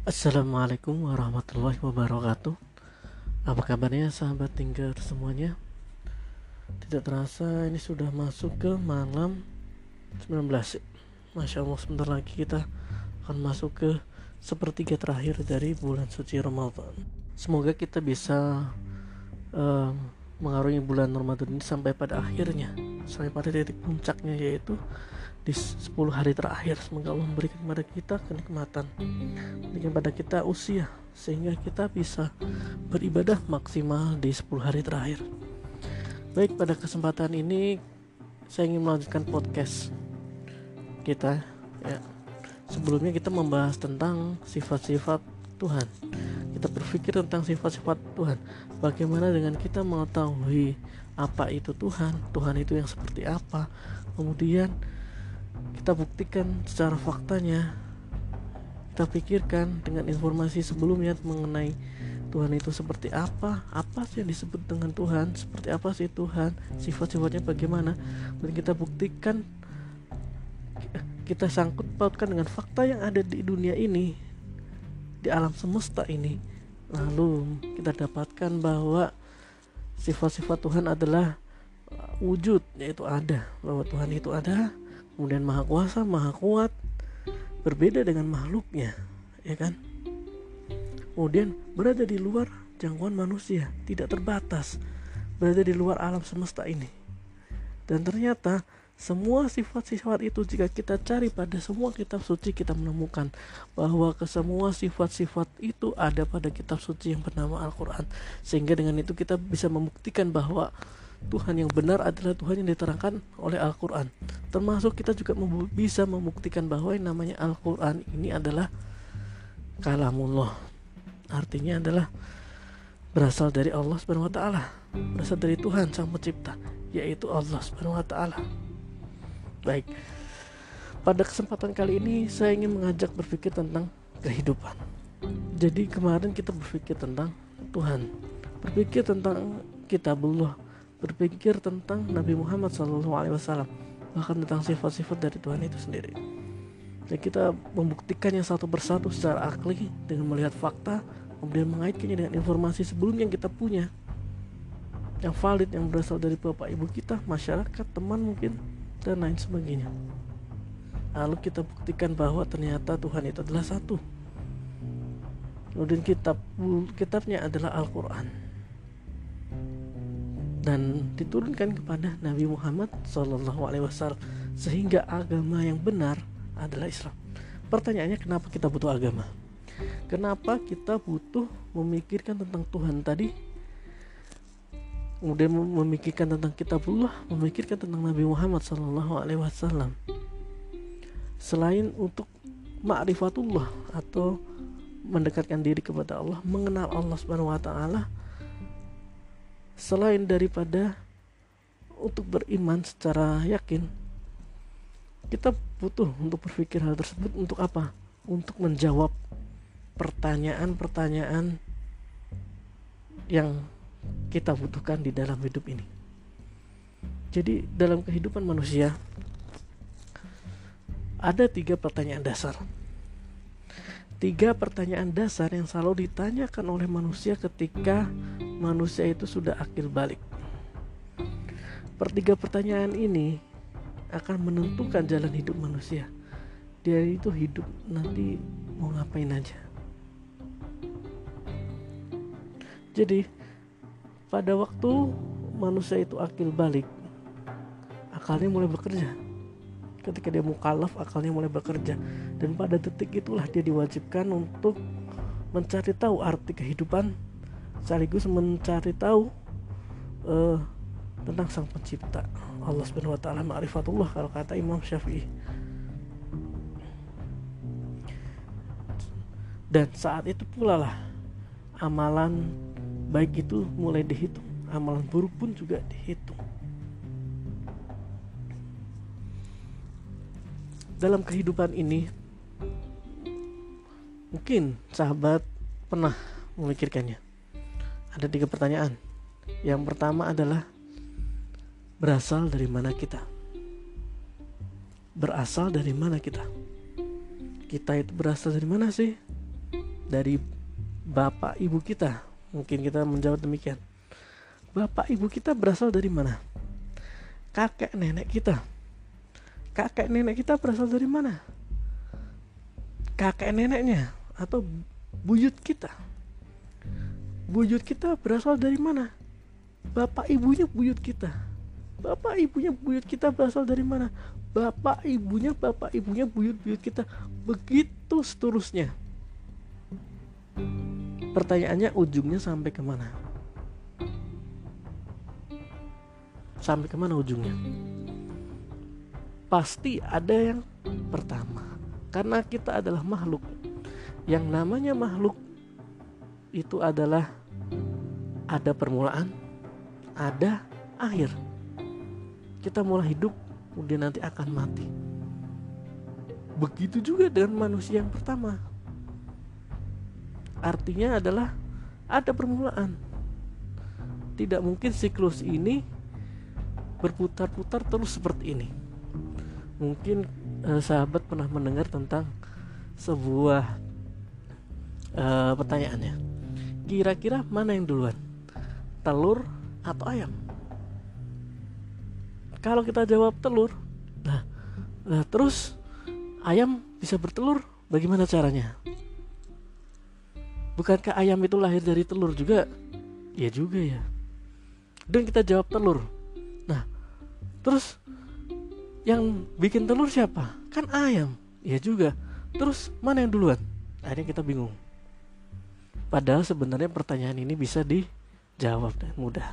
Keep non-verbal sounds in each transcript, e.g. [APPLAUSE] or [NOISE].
Assalamualaikum warahmatullahi wabarakatuh. Apa kabarnya sahabat tinggal semuanya? Tidak terasa ini sudah masuk ke malam 19 Masya Allah sebentar lagi kita akan masuk ke sepertiga terakhir dari bulan suci Ramadan. Semoga kita bisa uh, mengarungi bulan Ramadan ini sampai pada akhirnya Sampai pada titik puncaknya yaitu di 10 hari terakhir. Semoga Allah memberikan kepada kita kenikmatan. Memberikan kepada kita usia sehingga kita bisa beribadah maksimal di 10 hari terakhir. Baik pada kesempatan ini saya ingin melanjutkan podcast kita ya. Sebelumnya kita membahas tentang sifat-sifat Tuhan. Kita berpikir tentang sifat-sifat Tuhan. Bagaimana dengan kita mengetahui apa itu Tuhan? Tuhan itu yang seperti apa? Kemudian kita buktikan secara faktanya. Kita pikirkan dengan informasi sebelumnya mengenai Tuhan itu seperti apa. Apa sih yang disebut dengan Tuhan? Seperti apa sih Tuhan? Sifat-sifatnya bagaimana? Dan kita buktikan kita sangkut pautkan dengan fakta yang ada di dunia ini di alam semesta ini. Lalu kita dapatkan bahwa sifat-sifat Tuhan adalah wujud yaitu ada. Bahwa Tuhan itu ada kemudian maha kuasa maha kuat berbeda dengan makhluknya ya kan kemudian berada di luar jangkauan manusia tidak terbatas berada di luar alam semesta ini dan ternyata semua sifat-sifat itu jika kita cari pada semua kitab suci kita menemukan bahwa ke semua sifat-sifat itu ada pada kitab suci yang bernama Al-Qur'an. Sehingga dengan itu kita bisa membuktikan bahwa Tuhan yang benar adalah Tuhan yang diterangkan oleh Al-Quran Termasuk kita juga bisa membuktikan bahwa yang namanya Al-Quran ini adalah kalamullah Artinya adalah berasal dari Allah taala, berasal dari Tuhan Sang Pencipta, yaitu Allah taala. Baik. Pada kesempatan kali ini saya ingin mengajak berpikir tentang kehidupan. Jadi kemarin kita berpikir tentang Tuhan, berpikir tentang kitabullah, berpikir tentang Nabi Muhammad SAW bahkan tentang sifat-sifat dari Tuhan itu sendiri. Dan kita membuktikan yang satu persatu secara akli dengan melihat fakta kemudian mengaitkannya dengan informasi sebelumnya yang kita punya yang valid yang berasal dari bapak ibu kita masyarakat teman mungkin dan lain sebagainya. Lalu kita buktikan bahwa ternyata Tuhan itu adalah satu. Kemudian kitab kitabnya adalah Al-Quran dan diturunkan kepada Nabi Muhammad SAW sehingga agama yang benar adalah Islam. Pertanyaannya kenapa kita butuh agama? Kenapa kita butuh memikirkan tentang Tuhan tadi? Kemudian memikirkan tentang kitabullah, memikirkan tentang Nabi Muhammad SAW. Selain untuk ma'rifatullah atau mendekatkan diri kepada Allah, mengenal Allah Subhanahu wa taala, selain daripada untuk beriman secara yakin kita butuh untuk berpikir hal tersebut untuk apa? Untuk menjawab pertanyaan-pertanyaan yang kita butuhkan di dalam hidup ini. Jadi dalam kehidupan manusia ada tiga pertanyaan dasar. Tiga pertanyaan dasar yang selalu ditanyakan oleh manusia ketika manusia itu sudah akil balik. Pertiga pertanyaan ini akan menentukan jalan hidup manusia. Dia itu hidup nanti mau ngapain aja. Jadi pada waktu manusia itu akil balik, akalnya mulai bekerja. Ketika dia mukallaf, akalnya mulai bekerja. Dan pada detik itulah dia diwajibkan untuk mencari tahu arti kehidupan sekaligus mencari tahu uh, tentang sang pencipta. Allah subhanahu wa ta'ala ma'rifatullah kalau kata Imam Syafi'i. Dan saat itu pula lah amalan baik itu mulai dihitung. Amalan buruk pun juga dihitung. Dalam kehidupan ini mungkin sahabat pernah memikirkannya ada tiga pertanyaan. Yang pertama adalah berasal dari mana kita? Berasal dari mana kita? Kita itu berasal dari mana sih? dari bapak ibu kita mungkin kita menjawab demikian bapak ibu kita berasal dari mana kakek nenek kita kakek nenek kita berasal dari mana kakek neneknya atau buyut kita buyut kita berasal dari mana? Bapak ibunya buyut kita. Bapak ibunya buyut kita berasal dari mana? Bapak ibunya bapak ibunya buyut buyut kita. Begitu seterusnya. Pertanyaannya ujungnya sampai ke mana sampai ke mana ujungnya? Pasti ada yang pertama. Karena kita adalah makhluk. Yang namanya makhluk itu adalah ada permulaan ada akhir. Kita mulai hidup kemudian nanti akan mati. Begitu juga dengan manusia yang pertama. Artinya adalah ada permulaan. Tidak mungkin siklus ini berputar-putar terus seperti ini. Mungkin eh, sahabat pernah mendengar tentang sebuah eh, pertanyaannya kira-kira mana yang duluan telur atau ayam kalau kita jawab telur nah, nah terus ayam bisa bertelur bagaimana caranya bukankah ayam itu lahir dari telur juga ya juga ya dan kita jawab telur nah terus yang bikin telur siapa? Kan ayam. Ya juga. Terus mana yang duluan? Akhirnya kita bingung. Padahal sebenarnya pertanyaan ini bisa dijawab dan mudah.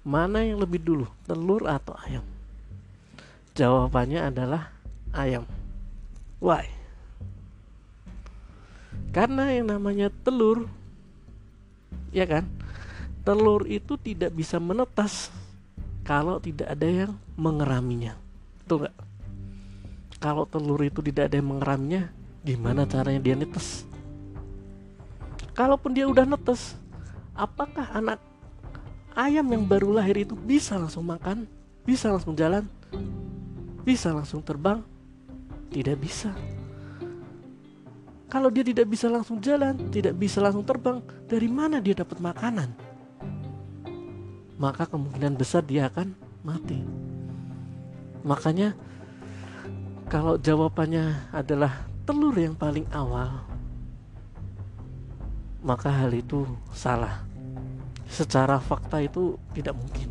Mana yang lebih dulu, telur atau ayam? Jawabannya adalah ayam. Why? Karena yang namanya telur, ya kan? Telur itu tidak bisa menetas kalau tidak ada yang mengeraminya. Tuh nggak? Kalau telur itu tidak ada yang mengeraminya, gimana caranya dia netes? Kalaupun dia udah netes, apakah anak ayam yang baru lahir itu bisa langsung makan? Bisa langsung jalan? Bisa langsung terbang? Tidak bisa. Kalau dia tidak bisa langsung jalan, tidak bisa langsung terbang, dari mana dia dapat makanan? maka kemungkinan besar dia akan mati. Makanya kalau jawabannya adalah telur yang paling awal, maka hal itu salah. Secara fakta itu tidak mungkin.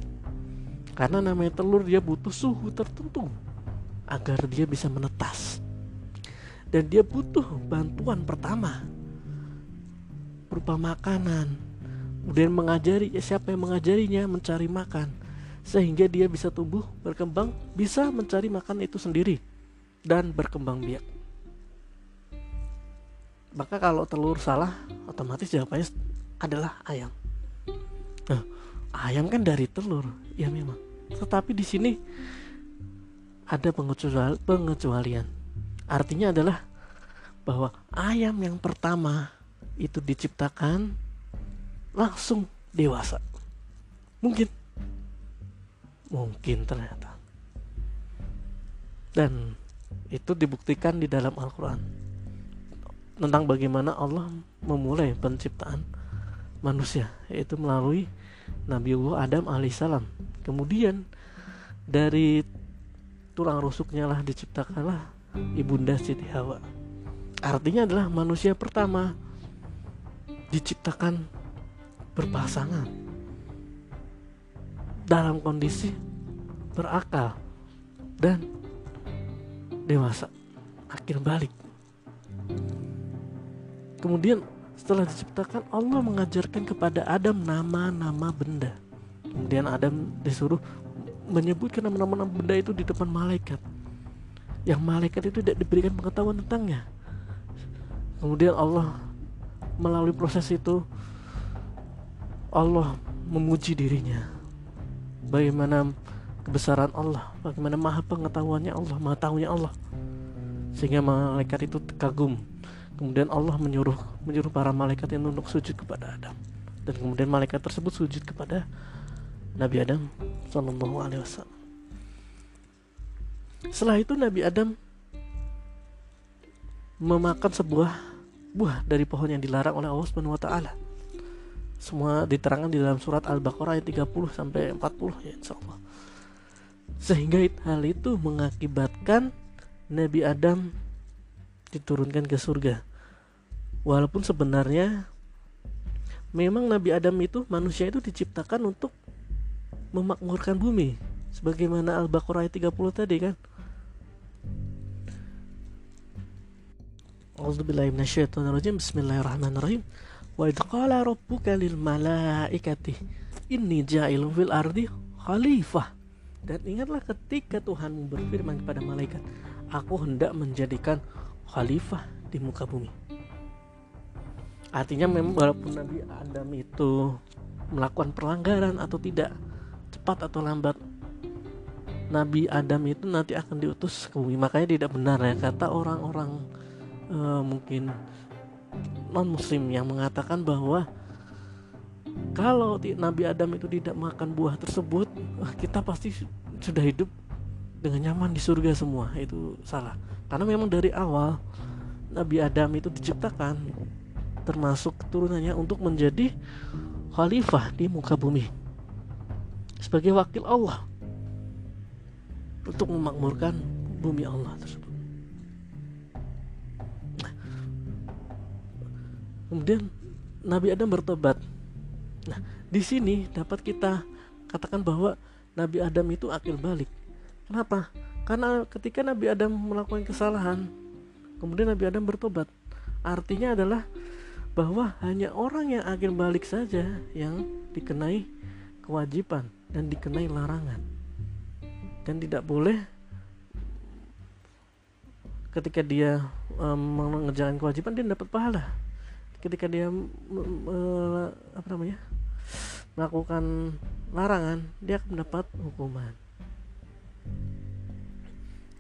Karena namanya telur dia butuh suhu tertentu agar dia bisa menetas. Dan dia butuh bantuan pertama berupa makanan, kemudian mengajari siapa yang mengajarinya mencari makan sehingga dia bisa tumbuh berkembang bisa mencari makan itu sendiri dan berkembang biak maka kalau telur salah otomatis jawabannya adalah ayam. Nah, ayam kan dari telur. Ya memang. Tetapi di sini ada pengecualian. Artinya adalah bahwa ayam yang pertama itu diciptakan langsung dewasa. Mungkin. Mungkin ternyata. Dan itu dibuktikan di dalam Al-Quran tentang bagaimana Allah memulai penciptaan manusia yaitu melalui Nabiullah Adam alaihissalam kemudian dari tulang rusuknya lah diciptakanlah ibunda Siti Hawa. Artinya adalah manusia pertama diciptakan berpasangan dalam kondisi berakal dan dewasa akhir balik kemudian setelah diciptakan Allah mengajarkan kepada Adam nama-nama benda. Kemudian Adam disuruh menyebutkan nama-nama benda itu di depan malaikat. Yang malaikat itu tidak diberikan pengetahuan tentangnya. Kemudian Allah melalui proses itu Allah memuji dirinya. Bagaimana kebesaran Allah bagaimana maha pengetahuannya Allah maha tahunya Allah. Sehingga malaikat itu kagum kemudian Allah menyuruh menyuruh para malaikat yang untuk sujud kepada Adam dan kemudian malaikat tersebut sujud kepada Nabi Adam Sallallahu Alaihi Wasallam setelah itu Nabi Adam memakan sebuah buah dari pohon yang dilarang oleh Allah Subhanahu wa taala. Semua diterangkan di dalam surat Al-Baqarah ayat 30 sampai 40 ya insyaallah. Sehingga hal itu mengakibatkan Nabi Adam diturunkan ke surga. Walaupun sebenarnya memang Nabi Adam itu manusia itu diciptakan untuk memakmurkan bumi sebagaimana Al-Baqarah ayat 30 tadi kan. A'udzubillahiminasyaitonirrajim Bismillahirrahmanirrahim Wa idh qala rabbuka lil malaikati inni ja'ilun fil ardi khalifah dan ingatlah ketika Tuhanmu berfirman kepada malaikat, Aku hendak menjadikan khalifah di muka bumi. Artinya memang walaupun Nabi Adam itu melakukan pelanggaran atau tidak, cepat atau lambat, Nabi Adam itu nanti akan diutus ke bumi. Makanya tidak benar ya kata orang-orang uh, mungkin non muslim yang mengatakan bahwa kalau Nabi Adam itu tidak makan buah tersebut kita pasti sudah hidup dengan nyaman di surga semua itu salah karena memang dari awal Nabi Adam itu diciptakan termasuk keturunannya untuk menjadi khalifah di muka bumi sebagai wakil Allah untuk memakmurkan bumi Allah tersebut. Nah, kemudian Nabi Adam bertobat Nah, di sini dapat kita katakan bahwa Nabi Adam itu akil balik. Kenapa? Karena ketika Nabi Adam melakukan kesalahan, kemudian Nabi Adam bertobat. Artinya adalah bahwa hanya orang yang akil balik saja yang dikenai kewajiban dan dikenai larangan. Dan tidak boleh ketika dia um, mengerjakan kewajiban dia dapat pahala. Ketika dia um, apa namanya? melakukan larangan dia akan mendapat hukuman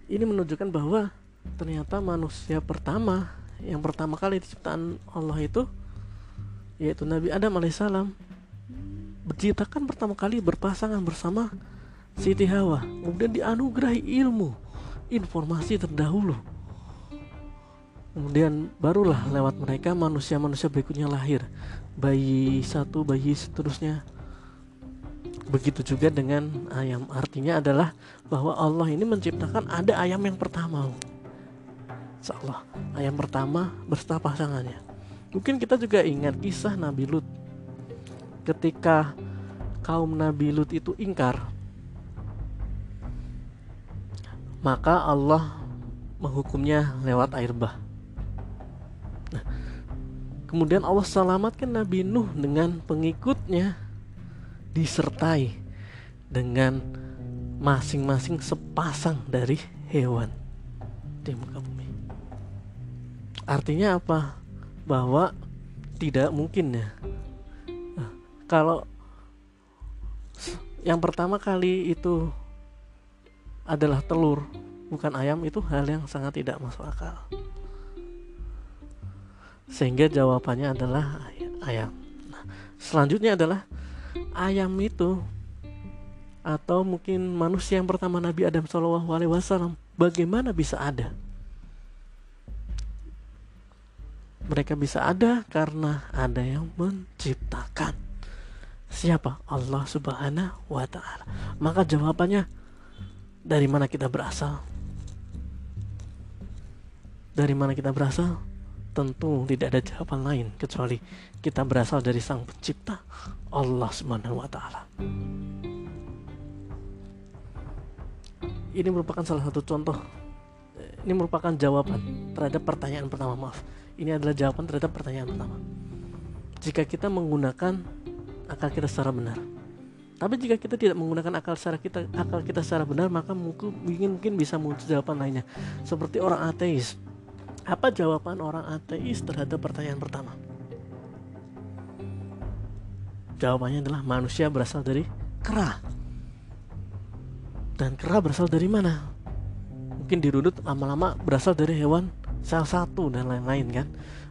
ini menunjukkan bahwa ternyata manusia pertama yang pertama kali diciptaan Allah itu yaitu Nabi Adam alaihissalam. Diciptakan pertama kali berpasangan bersama Siti Hawa. Kemudian dianugerahi ilmu informasi terdahulu. Kemudian barulah lewat mereka manusia-manusia berikutnya lahir. Bayi satu bayi seterusnya begitu juga dengan ayam. Artinya adalah bahwa Allah ini menciptakan ada ayam yang pertama. Allah ayam pertama berserta pasangannya. Mungkin kita juga ingat kisah Nabi Lut. Ketika kaum Nabi Lut itu ingkar maka Allah menghukumnya lewat air bah. Kemudian Allah selamatkan Nabi Nuh dengan pengikutnya disertai dengan masing-masing sepasang dari hewan di muka bumi. Artinya apa? Bahwa tidak mungkin ya. Nah, kalau yang pertama kali itu adalah telur, bukan ayam itu hal yang sangat tidak masuk akal sehingga jawabannya adalah ayam nah, selanjutnya adalah ayam itu atau mungkin manusia yang pertama Nabi Adam Shallallahu Alaihi Wasallam bagaimana bisa ada? Mereka bisa ada karena ada yang menciptakan. Siapa? Allah Subhanahu wa taala. Maka jawabannya dari mana kita berasal? Dari mana kita berasal? Tentu tidak ada jawaban lain kecuali kita berasal dari Sang Pencipta Allah Subhanahu wa taala. Ini merupakan salah satu contoh ini merupakan jawaban terhadap pertanyaan pertama, maaf. Ini adalah jawaban terhadap pertanyaan pertama. Jika kita menggunakan akal kita secara benar. Tapi jika kita tidak menggunakan akal secara kita akal kita secara benar, maka mungkin mungkin bisa muncul jawaban lainnya. Seperti orang ateis apa jawaban orang ateis terhadap pertanyaan pertama? Jawabannya adalah manusia berasal dari kera. Dan kera berasal dari mana? Mungkin dirudut lama-lama berasal dari hewan sel satu dan lain-lain kan.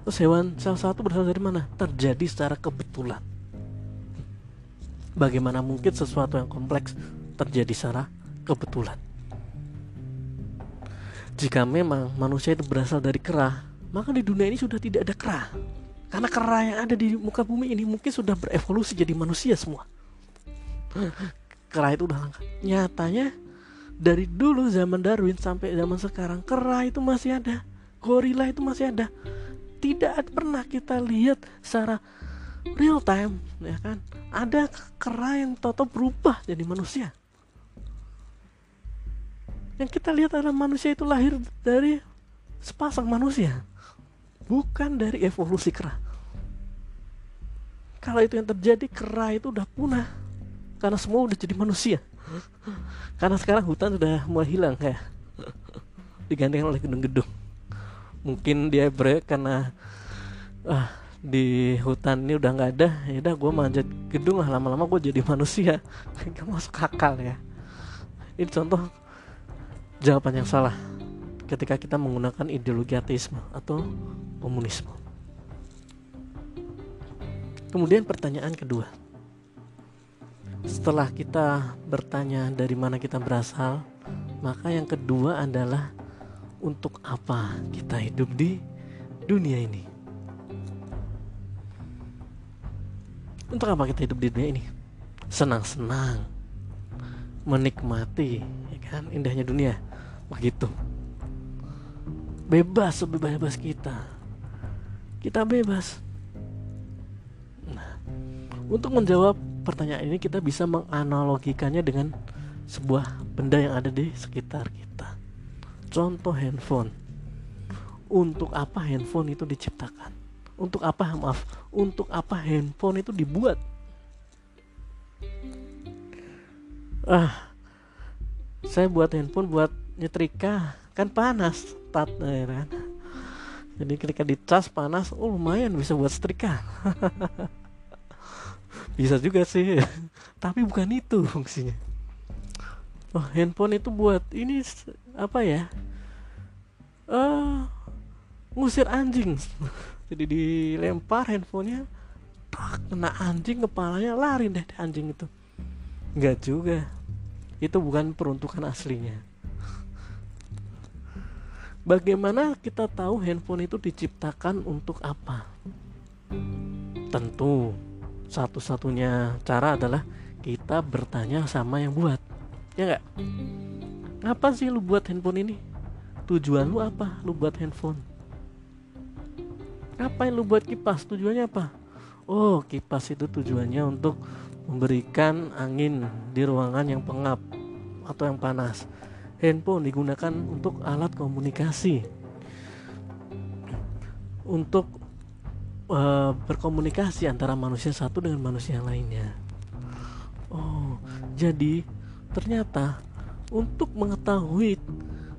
Terus hewan sel satu berasal dari mana? Terjadi secara kebetulan. Bagaimana mungkin sesuatu yang kompleks terjadi secara kebetulan? jika memang manusia itu berasal dari kera maka di dunia ini sudah tidak ada kera. Karena kera yang ada di muka bumi ini mungkin sudah berevolusi jadi manusia semua. Kera itu udah langka. Nyatanya dari dulu zaman Darwin sampai zaman sekarang kera itu masih ada. Gorila itu masih ada. Tidak pernah kita lihat secara real time ya kan ada kera yang toto berubah jadi manusia yang kita lihat adalah manusia itu lahir dari sepasang manusia bukan dari evolusi kera kalau itu yang terjadi kera itu udah punah. Karena semua udah jadi manusia. Karena sekarang hutan sudah mulai hilang kayak digantikan oleh gedung-gedung. Mungkin dia break karena ah di hutan ini udah nggak ada ya udah gue manjat gedung lah. Lama-lama gue jadi manusia. [LAUGHS] Gak masuk akal ya. Ini contoh jawaban yang salah ketika kita menggunakan ideologi ateisme atau komunisme kemudian pertanyaan kedua setelah kita bertanya dari mana kita berasal maka yang kedua adalah untuk apa kita hidup di dunia ini Untuk apa kita hidup di dunia ini? Senang-senang, menikmati, ya kan? Indahnya dunia, begitu. Bebas sebebas-bebas kita. Kita bebas. Untuk menjawab pertanyaan ini kita bisa menganalogikannya dengan sebuah benda yang ada di sekitar kita. Contoh handphone. Untuk apa handphone itu diciptakan? Untuk apa maaf? Untuk apa handphone itu dibuat? Ah, saya buat handphone buat nyetrika kan panas tat ya kan? jadi ketika dicas panas oh lumayan bisa buat setrika [LAUGHS] bisa juga sih. [LAUGHS] Tapi bukan itu fungsinya. Oh handphone itu buat ini apa ya? Eh uh, ngusir anjing. [LAUGHS] Jadi dilempar handphonenya tak kena anjing kepalanya lari deh anjing itu. Nggak juga. Itu bukan peruntukan aslinya. Bagaimana kita tahu handphone itu diciptakan untuk apa? Tentu satu-satunya cara adalah kita bertanya sama yang buat ya nggak apa sih lu buat handphone ini tujuan lu apa lu buat handphone Ngapain lu buat kipas? Tujuannya apa? Oh, kipas itu tujuannya untuk memberikan angin di ruangan yang pengap atau yang panas. Handphone digunakan untuk alat komunikasi. Untuk uh, berkomunikasi antara manusia satu dengan manusia lainnya. Oh, jadi ternyata untuk mengetahui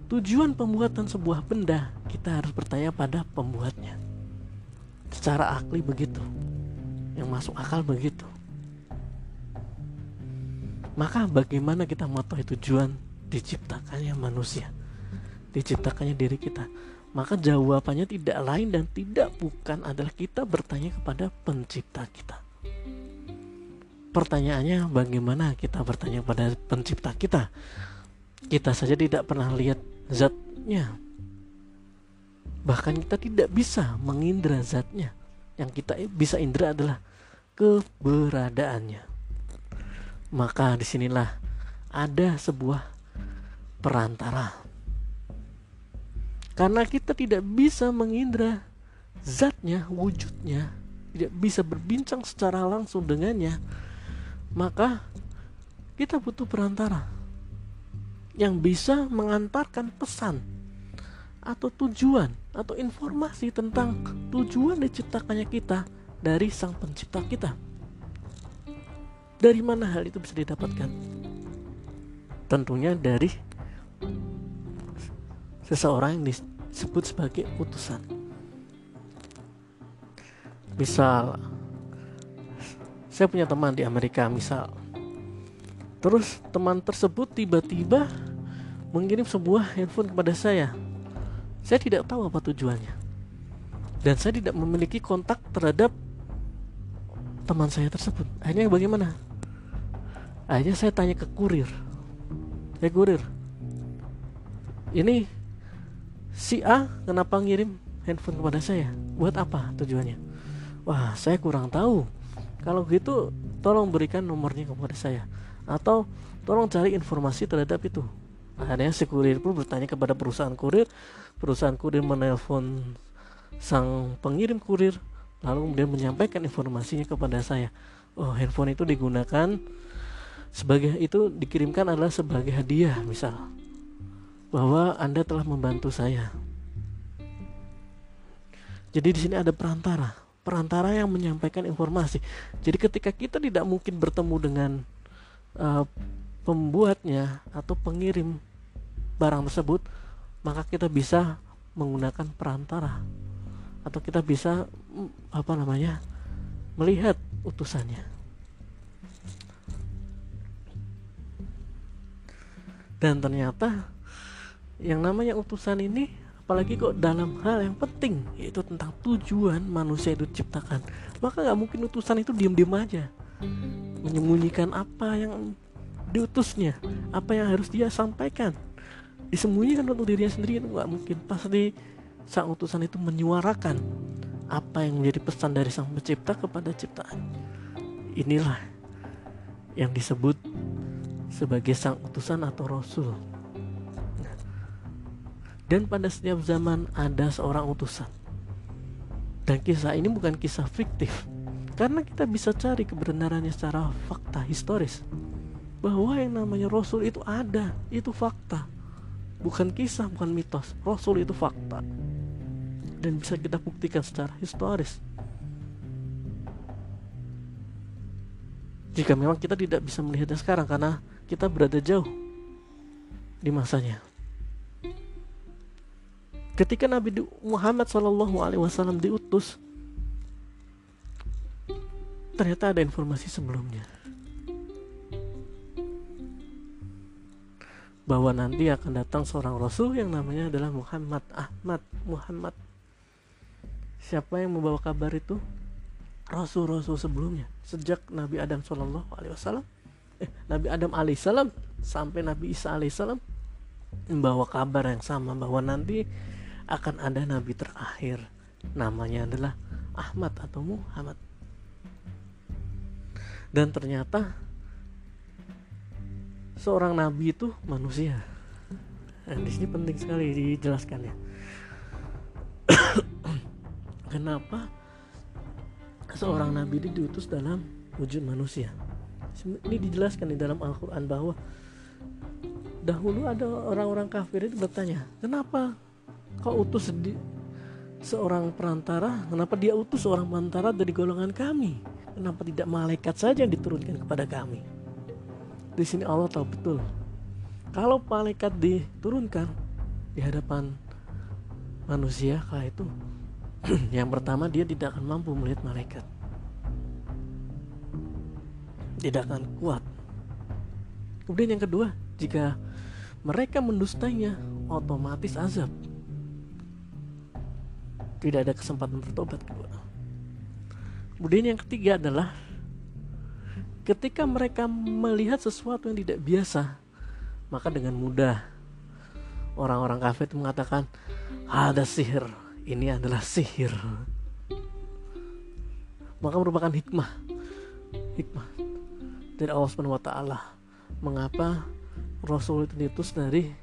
tujuan pembuatan sebuah benda, kita harus bertanya pada pembuatnya. Secara akli begitu. Yang masuk akal begitu. Maka bagaimana kita mengetahui tujuan diciptakannya manusia? Diciptakannya diri kita maka jawabannya tidak lain dan tidak bukan adalah kita bertanya kepada pencipta kita. Pertanyaannya bagaimana kita bertanya kepada pencipta kita? Kita saja tidak pernah lihat zatnya. Bahkan kita tidak bisa mengindra zatnya. Yang kita bisa indra adalah keberadaannya. Maka di sinilah ada sebuah perantara karena kita tidak bisa mengindra zatnya wujudnya tidak bisa berbincang secara langsung dengannya maka kita butuh perantara yang bisa mengantarkan pesan atau tujuan atau informasi tentang tujuan diciptakannya kita dari sang pencipta kita. Dari mana hal itu bisa didapatkan? Tentunya dari seseorang yang disebut sebagai utusan. Misal, saya punya teman di Amerika, misal, terus teman tersebut tiba-tiba mengirim sebuah handphone kepada saya saya tidak tahu apa tujuannya. Dan saya tidak memiliki kontak terhadap teman saya tersebut. Akhirnya bagaimana? Akhirnya saya tanya ke kurir. Eh kurir, ini si A kenapa ngirim handphone kepada saya? Buat apa tujuannya? Wah saya kurang tahu. Kalau gitu tolong berikan nomornya kepada saya. Atau tolong cari informasi terhadap itu. Akhirnya si kurir pun bertanya kepada perusahaan kurir. Perusahaan kurir menelpon sang pengirim kurir lalu kemudian menyampaikan informasinya kepada saya. Oh handphone itu digunakan sebagai itu dikirimkan adalah sebagai hadiah misal bahwa anda telah membantu saya jadi di sini ada perantara perantara yang menyampaikan informasi. Jadi ketika kita tidak mungkin bertemu dengan uh, pembuatnya atau pengirim barang tersebut, maka kita bisa menggunakan perantara atau kita bisa mm, apa namanya melihat utusannya. Dan ternyata yang namanya utusan ini apalagi kok dalam hal yang penting yaitu tentang tujuan manusia itu diciptakan. Maka nggak mungkin utusan itu diam-diam aja. Menyembunyikan apa yang diutusnya apa yang harus dia sampaikan. Disembunyikan untuk dirinya sendiri itu nggak mungkin. Pasti sang utusan itu menyuarakan apa yang menjadi pesan dari sang pencipta kepada ciptaan. Inilah yang disebut sebagai sang utusan atau rasul dan pada setiap zaman ada seorang utusan. Dan kisah ini bukan kisah fiktif, karena kita bisa cari kebenarannya secara fakta historis. Bahwa yang namanya Rasul itu ada, itu fakta. Bukan kisah, bukan mitos. Rasul itu fakta. Dan bisa kita buktikan secara historis. Jika memang kita tidak bisa melihatnya sekarang karena kita berada jauh di masanya. Ketika Nabi Muhammad Shallallahu Alaihi Wasallam diutus, ternyata ada informasi sebelumnya bahwa nanti akan datang seorang Rasul yang namanya adalah Muhammad Ahmad Muhammad. Siapa yang membawa kabar itu? Rasul-rasul sebelumnya sejak Nabi Adam Shallallahu Alaihi Wasallam, eh, Nabi Adam Alaihissalam sampai Nabi Isa Alaihissalam membawa kabar yang sama bahwa nanti akan ada nabi terakhir. Namanya adalah Ahmad atau Muhammad. Dan ternyata seorang nabi itu manusia. Nah, di sini penting sekali dijelaskan ya. [COUGHS] Kenapa seorang nabi itu diutus dalam wujud manusia? Ini dijelaskan di dalam Al-Quran bahwa dahulu ada orang-orang kafir itu bertanya kenapa kau utus seorang perantara? Kenapa dia utus seorang perantara dari golongan kami? Kenapa tidak malaikat saja yang diturunkan kepada kami? Di sini Allah tahu betul. Kalau malaikat diturunkan di hadapan manusia kala itu [CLEARS THROAT] yang pertama dia tidak akan mampu melihat malaikat. Tidak akan kuat. Kemudian yang kedua jika mereka mendustainya otomatis azab tidak ada kesempatan bertobat kedua. Kemudian yang ketiga adalah ketika mereka melihat sesuatu yang tidak biasa, maka dengan mudah orang-orang kafir itu mengatakan ada sihir, ini adalah sihir. Maka merupakan hikmah, hikmah dari Allah Subhanahu Wa. Mengapa Rasul itu diutus dari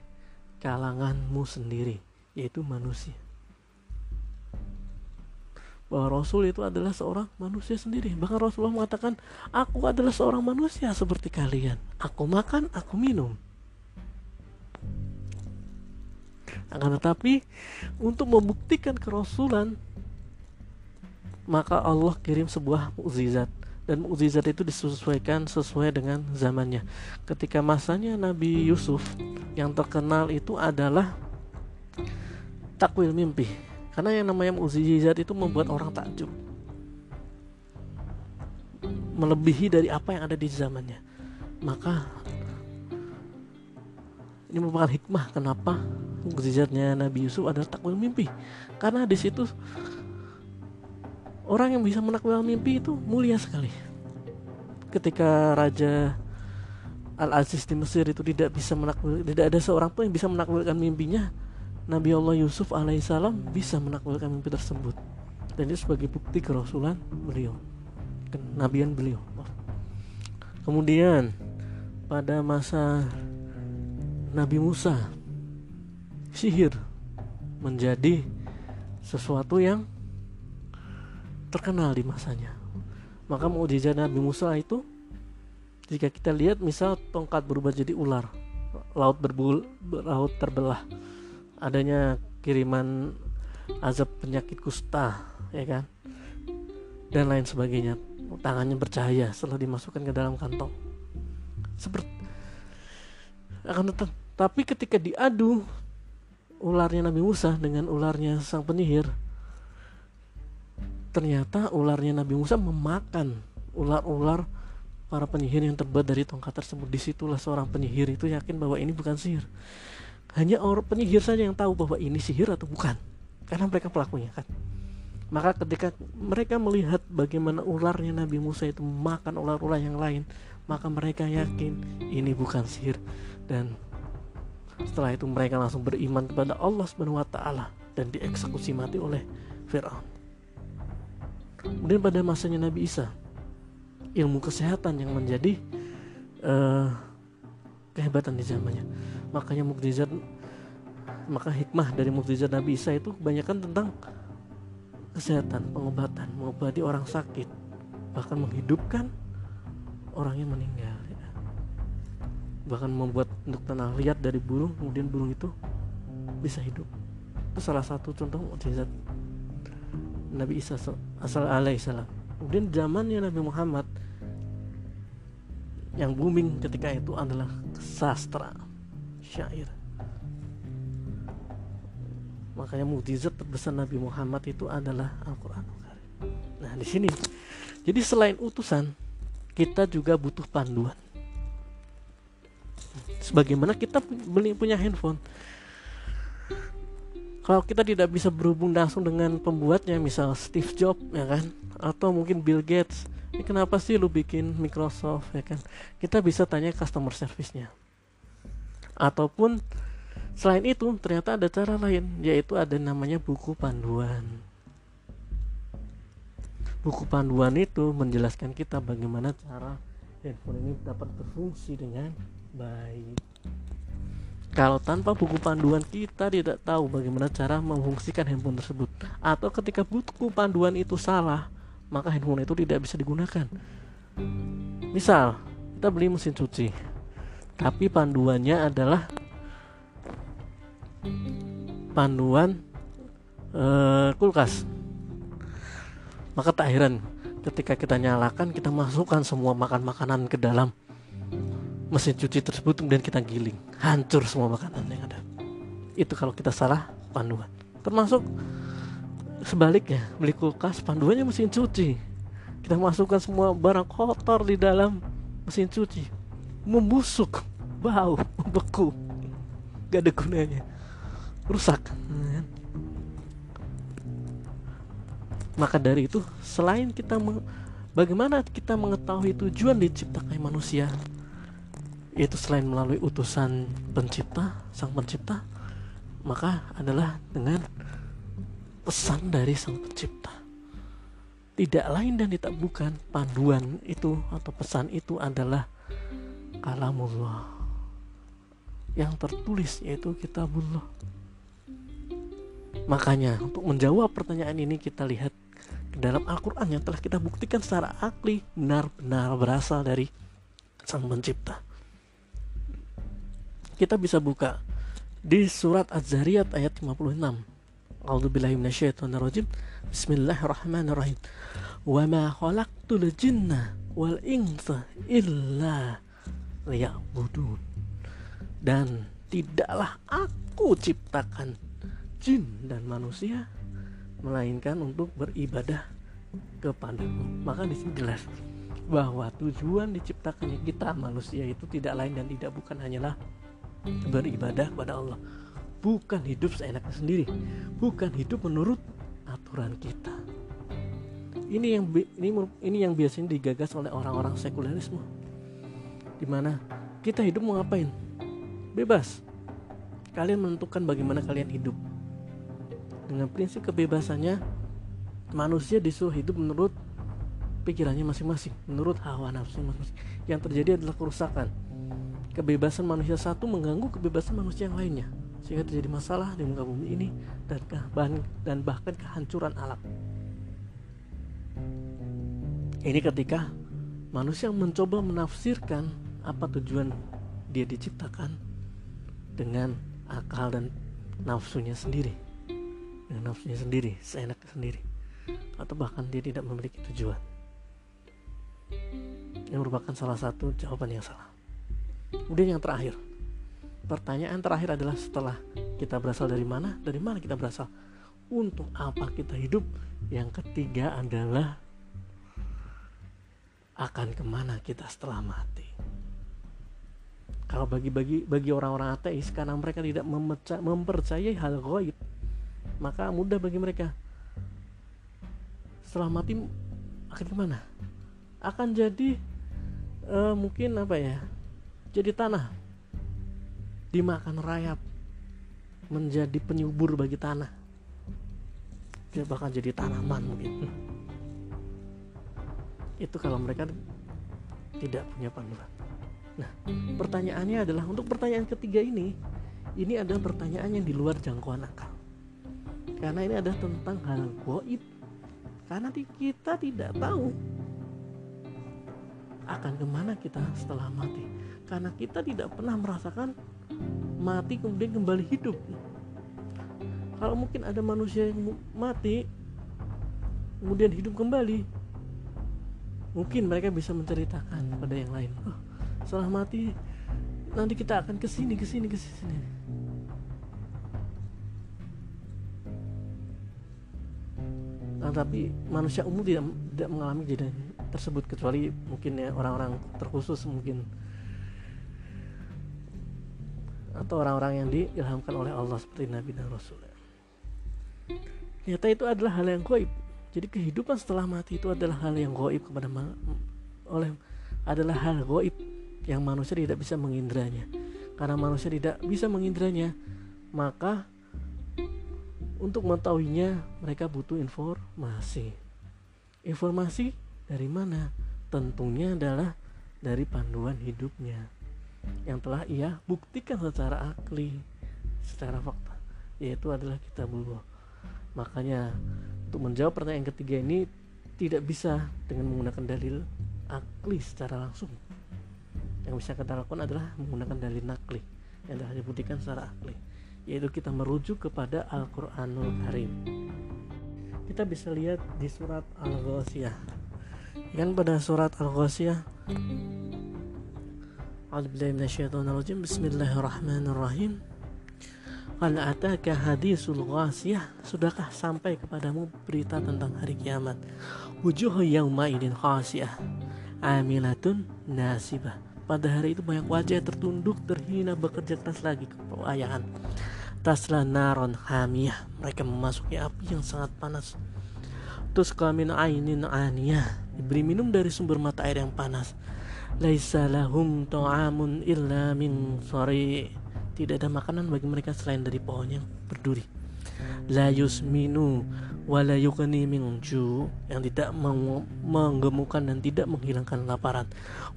kalanganmu sendiri, yaitu manusia bahwa Rasul itu adalah seorang manusia sendiri. Bahkan Rasulullah mengatakan, "Aku adalah seorang manusia seperti kalian. Aku makan, aku minum." Akan tetapi untuk membuktikan kerasulan maka Allah kirim sebuah mukjizat dan mukjizat itu disesuaikan sesuai dengan zamannya. Ketika masanya Nabi Yusuf yang terkenal itu adalah takwil mimpi karena yang namanya mukjizat itu membuat orang takjub. Melebihi dari apa yang ada di zamannya. Maka ini merupakan hikmah kenapa mukjizatnya Nabi Yusuf adalah takwil mimpi. Karena di situ orang yang bisa menakwil mimpi itu mulia sekali. Ketika Raja Al Aziz di Mesir itu tidak bisa menakwil, tidak ada seorang pun yang bisa menakwilkan mimpinya Nabi Allah Yusuf alaihissalam bisa menaklukkan mimpi tersebut. Dan itu sebagai bukti kerasulan beliau. Kenabian beliau kemudian pada masa Nabi Musa sihir menjadi sesuatu yang terkenal di masanya. Maka mukjizat Nabi Musa itu jika kita lihat misal tongkat berubah jadi ular laut berbul laut terbelah adanya kiriman azab penyakit kusta ya kan? Dan lain sebagainya. Tangannya bercahaya setelah dimasukkan ke dalam kantong. Seperti akan tetap tapi ketika diadu ularnya Nabi Musa dengan ularnya sang penyihir ternyata ularnya Nabi Musa memakan ular-ular para penyihir yang terbuat dari tongkat tersebut. Di situlah seorang penyihir itu yakin bahwa ini bukan sihir hanya orang penyihir saja yang tahu bahwa ini sihir atau bukan. Karena mereka pelakunya kan. Maka ketika mereka melihat bagaimana ularnya Nabi Musa itu makan ular-ular yang lain maka mereka yakin ini bukan sihir. Dan setelah itu mereka langsung beriman kepada Allah Subhanahu wa taala dan dieksekusi mati oleh Firaun. Kemudian pada masanya Nabi Isa ilmu kesehatan yang menjadi uh, kehebatan di zamannya makanya mukjizat maka hikmah dari mukjizat Nabi Isa itu kebanyakan tentang kesehatan, pengobatan, mengobati orang sakit, bahkan menghidupkan orang yang meninggal. Ya. Bahkan membuat untuk tanah liat dari burung, kemudian burung itu bisa hidup. Itu salah satu contoh mukjizat Nabi Isa asal alaihissalam. Kemudian zamannya Nabi Muhammad yang booming ketika itu adalah sastra syair. Makanya mukjizat terbesar Nabi Muhammad itu adalah Al-Quran. Nah di sini. Jadi selain utusan kita juga butuh panduan. Sebagaimana kita beli punya handphone. Kalau kita tidak bisa berhubung langsung dengan pembuatnya misal Steve Jobs ya kan? Atau mungkin Bill Gates. Ini kenapa sih lu bikin Microsoft ya kan? Kita bisa tanya customer service-nya ataupun selain itu ternyata ada cara lain yaitu ada namanya buku panduan. Buku panduan itu menjelaskan kita bagaimana cara handphone ini dapat berfungsi dengan baik. Kalau tanpa buku panduan kita tidak tahu bagaimana cara memfungsikan handphone tersebut. Atau ketika buku panduan itu salah maka handphone itu tidak bisa digunakan. Misal kita beli mesin cuci tapi panduannya adalah panduan uh, kulkas. Maka tak heran ketika kita nyalakan kita masukkan semua makan makanan ke dalam mesin cuci tersebut kemudian kita giling. Hancur semua makanan yang ada. Itu kalau kita salah panduan. Termasuk sebaliknya beli kulkas panduannya mesin cuci. Kita masukkan semua barang kotor di dalam mesin cuci membusuk bau beku. Gak ada gunanya. Rusak. Maka dari itu selain kita bagaimana kita mengetahui tujuan diciptakan manusia yaitu selain melalui utusan pencipta sang pencipta maka adalah dengan pesan dari sang pencipta. Tidak lain dan tidak bukan panduan itu atau pesan itu adalah kalamullah yang tertulis yaitu kitabullah. Makanya untuk menjawab pertanyaan ini kita lihat ke dalam Al-Quran yang telah kita buktikan secara akli benar-benar berasal dari Sang Pencipta. Kita bisa buka di surat Az-Zariyat ayat 56. A'udzubillahi minasyaitonirrajim. Bismillahirrahmanirrahim. Wa ma khalaqtul jinna wal insa illa liya'budun dan tidaklah aku ciptakan jin dan manusia melainkan untuk beribadah kepadaku. Maka di sini jelas bahwa tujuan diciptakannya kita manusia itu tidak lain dan tidak bukan hanyalah beribadah kepada Allah. Bukan hidup seenaknya sendiri. Bukan hidup menurut aturan kita. Ini yang ini ini yang biasanya digagas oleh orang-orang sekulerisme di mana kita hidup mau ngapain? Bebas. Kalian menentukan bagaimana kalian hidup. Dengan prinsip kebebasannya manusia disuruh hidup menurut pikirannya masing-masing menurut hawa nafsu masing-masing. Yang terjadi adalah kerusakan. Kebebasan manusia satu mengganggu kebebasan manusia yang lainnya sehingga terjadi masalah di muka bumi ini dan dan bahkan kehancuran alam. Ini ketika manusia mencoba menafsirkan apa tujuan dia diciptakan? Dengan akal dan nafsunya sendiri. Dengan nafsunya sendiri seenaknya sendiri. Atau bahkan dia tidak memiliki tujuan. Ini merupakan salah satu jawaban yang salah. Kemudian yang terakhir. Pertanyaan terakhir adalah setelah kita berasal dari mana? Dari mana kita berasal? Untuk apa kita hidup? Yang ketiga adalah akan ke mana kita setelah mati. Kalau bagi-bagi bagi orang-orang ateis karena mereka tidak memecah, mempercayai hal gaib, maka mudah bagi mereka. Setelah mati akan ke mana? Akan jadi uh, mungkin apa ya? Jadi tanah dimakan rayap menjadi penyubur bagi tanah. Dia bahkan jadi tanaman mungkin itu kalau mereka tidak punya panduan. Nah, pertanyaannya adalah untuk pertanyaan ketiga ini, ini adalah pertanyaan yang di luar jangkauan akal. Karena ini adalah tentang hal goib. Karena kita tidak tahu akan ke mana kita setelah mati. Karena kita tidak pernah merasakan mati kemudian kembali hidup. Kalau mungkin ada manusia yang mati kemudian hidup kembali, mungkin mereka bisa menceritakan kepada yang lain oh, setelah mati. Nanti kita akan ke sini ke sini ke sini nah, tapi manusia umum tidak tidak mengalami kejadian tersebut kecuali mungkin ya orang-orang terkhusus mungkin. Atau orang-orang yang diilhamkan oleh Allah seperti Nabi dan Rasul. Ternyata itu adalah hal yang goib. Jadi kehidupan setelah mati itu adalah hal yang goib kepada oleh adalah hal goib yang manusia tidak bisa mengindranya. Karena manusia tidak bisa mengindranya, maka untuk mengetahuinya mereka butuh informasi. Informasi dari mana? Tentunya adalah dari panduan hidupnya yang telah ia buktikan secara akli, secara fakta, yaitu adalah kitabullah. Makanya untuk menjawab pertanyaan ketiga ini tidak bisa dengan menggunakan dalil akli secara langsung yang bisa kita lakukan adalah menggunakan dalil nakli yang telah dibuktikan secara akli yaitu kita merujuk kepada Al-Quranul Karim. Kita bisa lihat di surat Al-Ghasiyah. Kan pada surat Al-Ghasiyah Bismillahirrahmanirrahim. Hal ataka hadisul ghasiyah. Sudahkah sampai kepadamu berita tentang hari kiamat? Wujuh yauma idin khasiyah. Amilatun nasibah Pada hari itu banyak wajah tertunduk terhina bekerja keras lagi kepayahan Tasla naron hamiyah. Mereka memasuki api yang sangat panas. Terus kamin ainin aniyah. Diberi minum dari sumber mata air yang panas. Laisa lahum ta'amun illa min sari. Tidak ada makanan bagi mereka selain dari pohon yang berduri la yusminu wala yughni min yang tidak menggemukkan dan tidak menghilangkan laparan.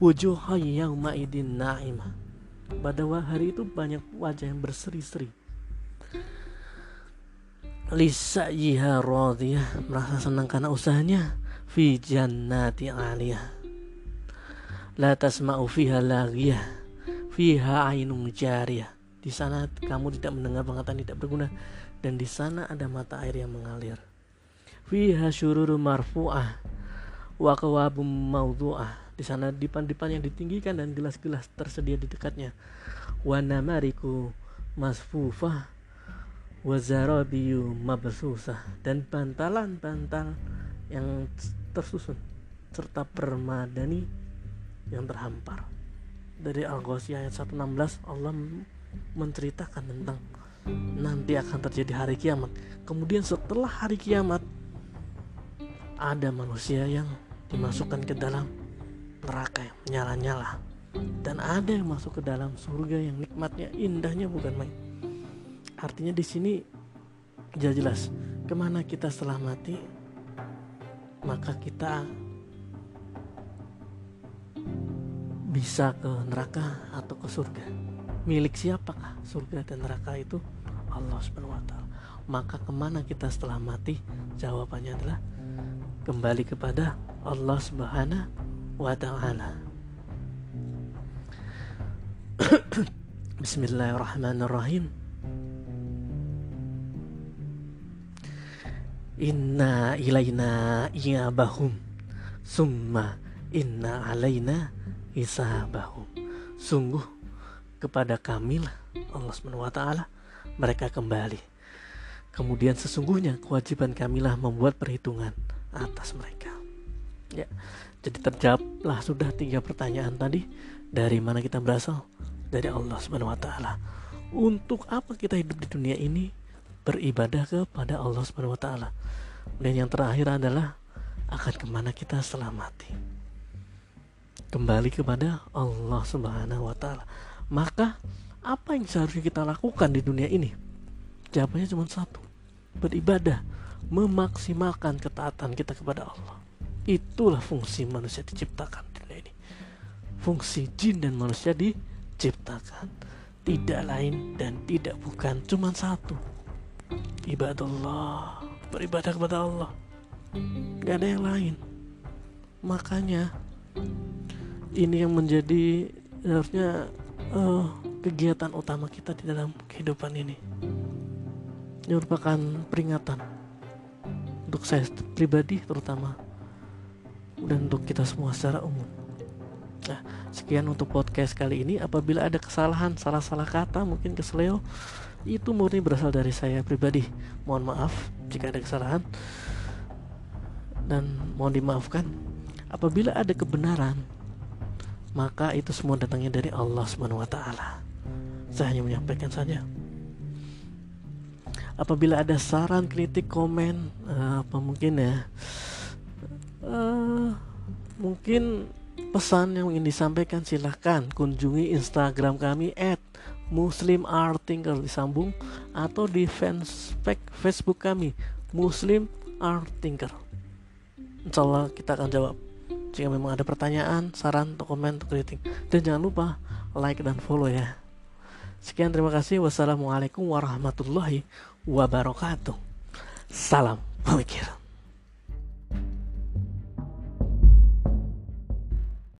Wujuh yauma idin na'imah. Pada hari itu banyak wajah yang berseri-seri. Lisa yiha radiyah. Merasa senang karena usahanya. Fi jannati aliyah. La tasma'u fiha lagiyah. Fiha ainun jariyah. Di sana kamu tidak mendengar pengetahuan tidak berguna dan di sana ada mata air yang mengalir. Fiha syururu marfu'ah wa kawabum maudhu'ah. Di sana dipan-dipan yang ditinggikan dan gelas-gelas tersedia di dekatnya. Wa namariku masfufah wa zarabiyu mabsusah dan bantalan-bantal yang tersusun serta permadani yang terhampar. Dari Al-Ghasyiyah ayat 116 Allah menceritakan tentang nanti akan terjadi hari kiamat. Kemudian setelah hari kiamat ada manusia yang dimasukkan ke dalam neraka yang menyala-nyala dan ada yang masuk ke dalam surga yang nikmatnya indahnya bukan main. artinya di sini jelas ke mana kita setelah mati maka kita bisa ke neraka atau ke surga milik siapakah surga dan neraka itu Allah subhanahu wa ta'ala. Maka ke mana kita setelah mati? Jawabannya adalah kembali kepada Allah subhanahu wa ta'ala. [COUGHS] Bismillahirrahmanirrahim. Inna ilaina iyabahum Summa inna alaina hisabahum. Sungguh kepada kamilah Allah SWT mereka kembali Kemudian sesungguhnya kewajiban kamilah membuat perhitungan atas mereka Ya, jadi terjawablah sudah tiga pertanyaan tadi Dari mana kita berasal? Dari Allah Subhanahu wa taala. Untuk apa kita hidup di dunia ini? beribadah kepada Allah Subhanahu wa taala. Dan yang terakhir adalah akan ke mana kita setelah mati. Kembali kepada Allah Subhanahu wa taala. Maka apa yang seharusnya kita lakukan di dunia ini? Jawabannya cuma satu. Beribadah, memaksimalkan ketaatan kita kepada Allah. Itulah fungsi manusia diciptakan di dunia ini. Fungsi jin dan manusia diciptakan. Tidak lain dan tidak bukan cuma satu ibadallah beribadah kepada Allah gak ada yang lain makanya ini yang menjadi harusnya uh, kegiatan utama kita di dalam kehidupan ini ini merupakan peringatan untuk saya pribadi terutama dan untuk kita semua secara umum nah sekian untuk podcast kali ini apabila ada kesalahan salah-salah kata mungkin keseleo itu murni berasal dari saya pribadi. Mohon maaf jika ada kesalahan dan mohon dimaafkan. Apabila ada kebenaran, maka itu semua datangnya dari Allah Subhanahu wa taala. Saya hanya menyampaikan saja. Apabila ada saran, kritik, komen, uh, apa mungkin ya, uh, mungkin pesan yang ingin disampaikan silahkan kunjungi Instagram kami at disambung atau di fans Facebook kami Muslim Art Thinker. Insya Allah kita akan jawab jika memang ada pertanyaan, saran, atau komen, atau kritik. Dan jangan lupa like dan follow ya. Sekian terima kasih. Wassalamualaikum warahmatullahi wabarakatuh. Salam pemikiran.